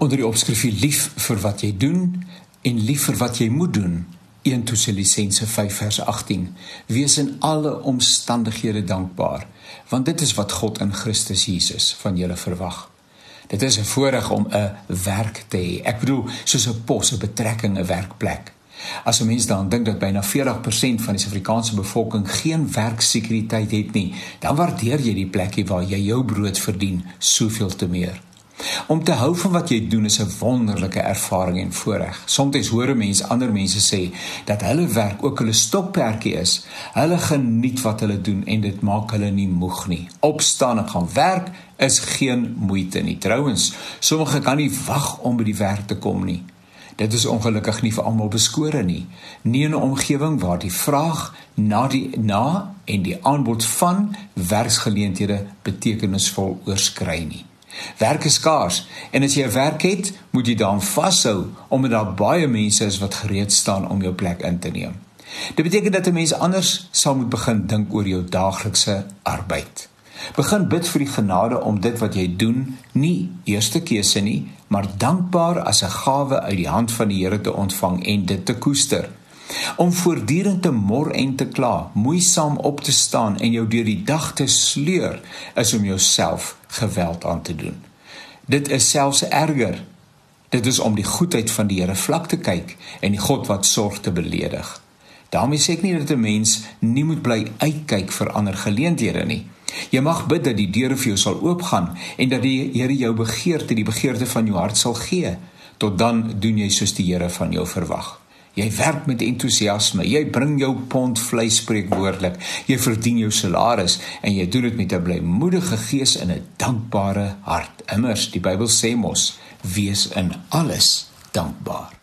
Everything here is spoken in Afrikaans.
onder die opskrif lief vir wat jy doen en lief vir wat jy moet doen 1 Tessalonisense 5 vers 18 Wees in alle omstandighede dankbaar want dit is wat God in Christus Jesus van julle verwag. Dit is 'n voorreg om 'n werk te hê. Ek bedoel soos 'n pos, 'n betrekking, 'n werkplek. As 'n mens dan dink dat byna 40% van die Suid-Afrikaanse bevolking geen werksekuriteit het nie, dan waardeer jy die plekkie waar jy jou brood verdien soveel te meer. Om te hou van wat jy doen is 'n wonderlike ervaring en voorreg. Soms hoor mense ander mense sê dat hulle werk ook hulle stokperdjie is. Hulle geniet wat hulle doen en dit maak hulle nie moeg nie. Opstaan en gaan werk is geen moeite nie. Trouwens, sommige kan nie wag om by die werk te kom nie. Dit is ongelukkig nie vir almal beskore nie. Nie in 'n omgewing waar die vraag na die na en die aanbod van werksgeleenthede betekenisvol oorskry nie. Werk is skaars en as jy 'n werk het, moet jy daaraan vashou omdat daar baie mense is wat gereed staan om jou plek in te neem. Dit beteken dat 'n mens anders sal moet begin dink oor jou daaglikse arbeid. Begin bid vir die genade om dit wat jy doen nie eerste keuse nie, maar dankbaar as 'n gawe uit die hand van die Here te ontvang en dit te koester. Om voortdurend te mor en te kla, moeisaam op te staan en jou deur die dag te sleur, is om jouself geweld aan te doen. Dit is selfs erger. Dit is om die goedheid van die Here vlak te kyk en die God wat sorg te beledig. daarmee sê ek nie dat 'n mens nie moet bly uitkyk vir ander geleenthede nie. Jy mag bid dat die deure vir jou sal oopgaan en dat die Here jou begeerte, die begeerte van jou hart sal gee. Tot dan doen jy soos die Here van jou verwag. Jy werk met entoesiasme. Jy bring jou pond vleis spreekwoordelik. Jy verdien jou salaris en jy doen dit met 'n blymoedige gees en 'n dankbare hart. Immers, die Bybel sê mos, wees in alles dankbaar.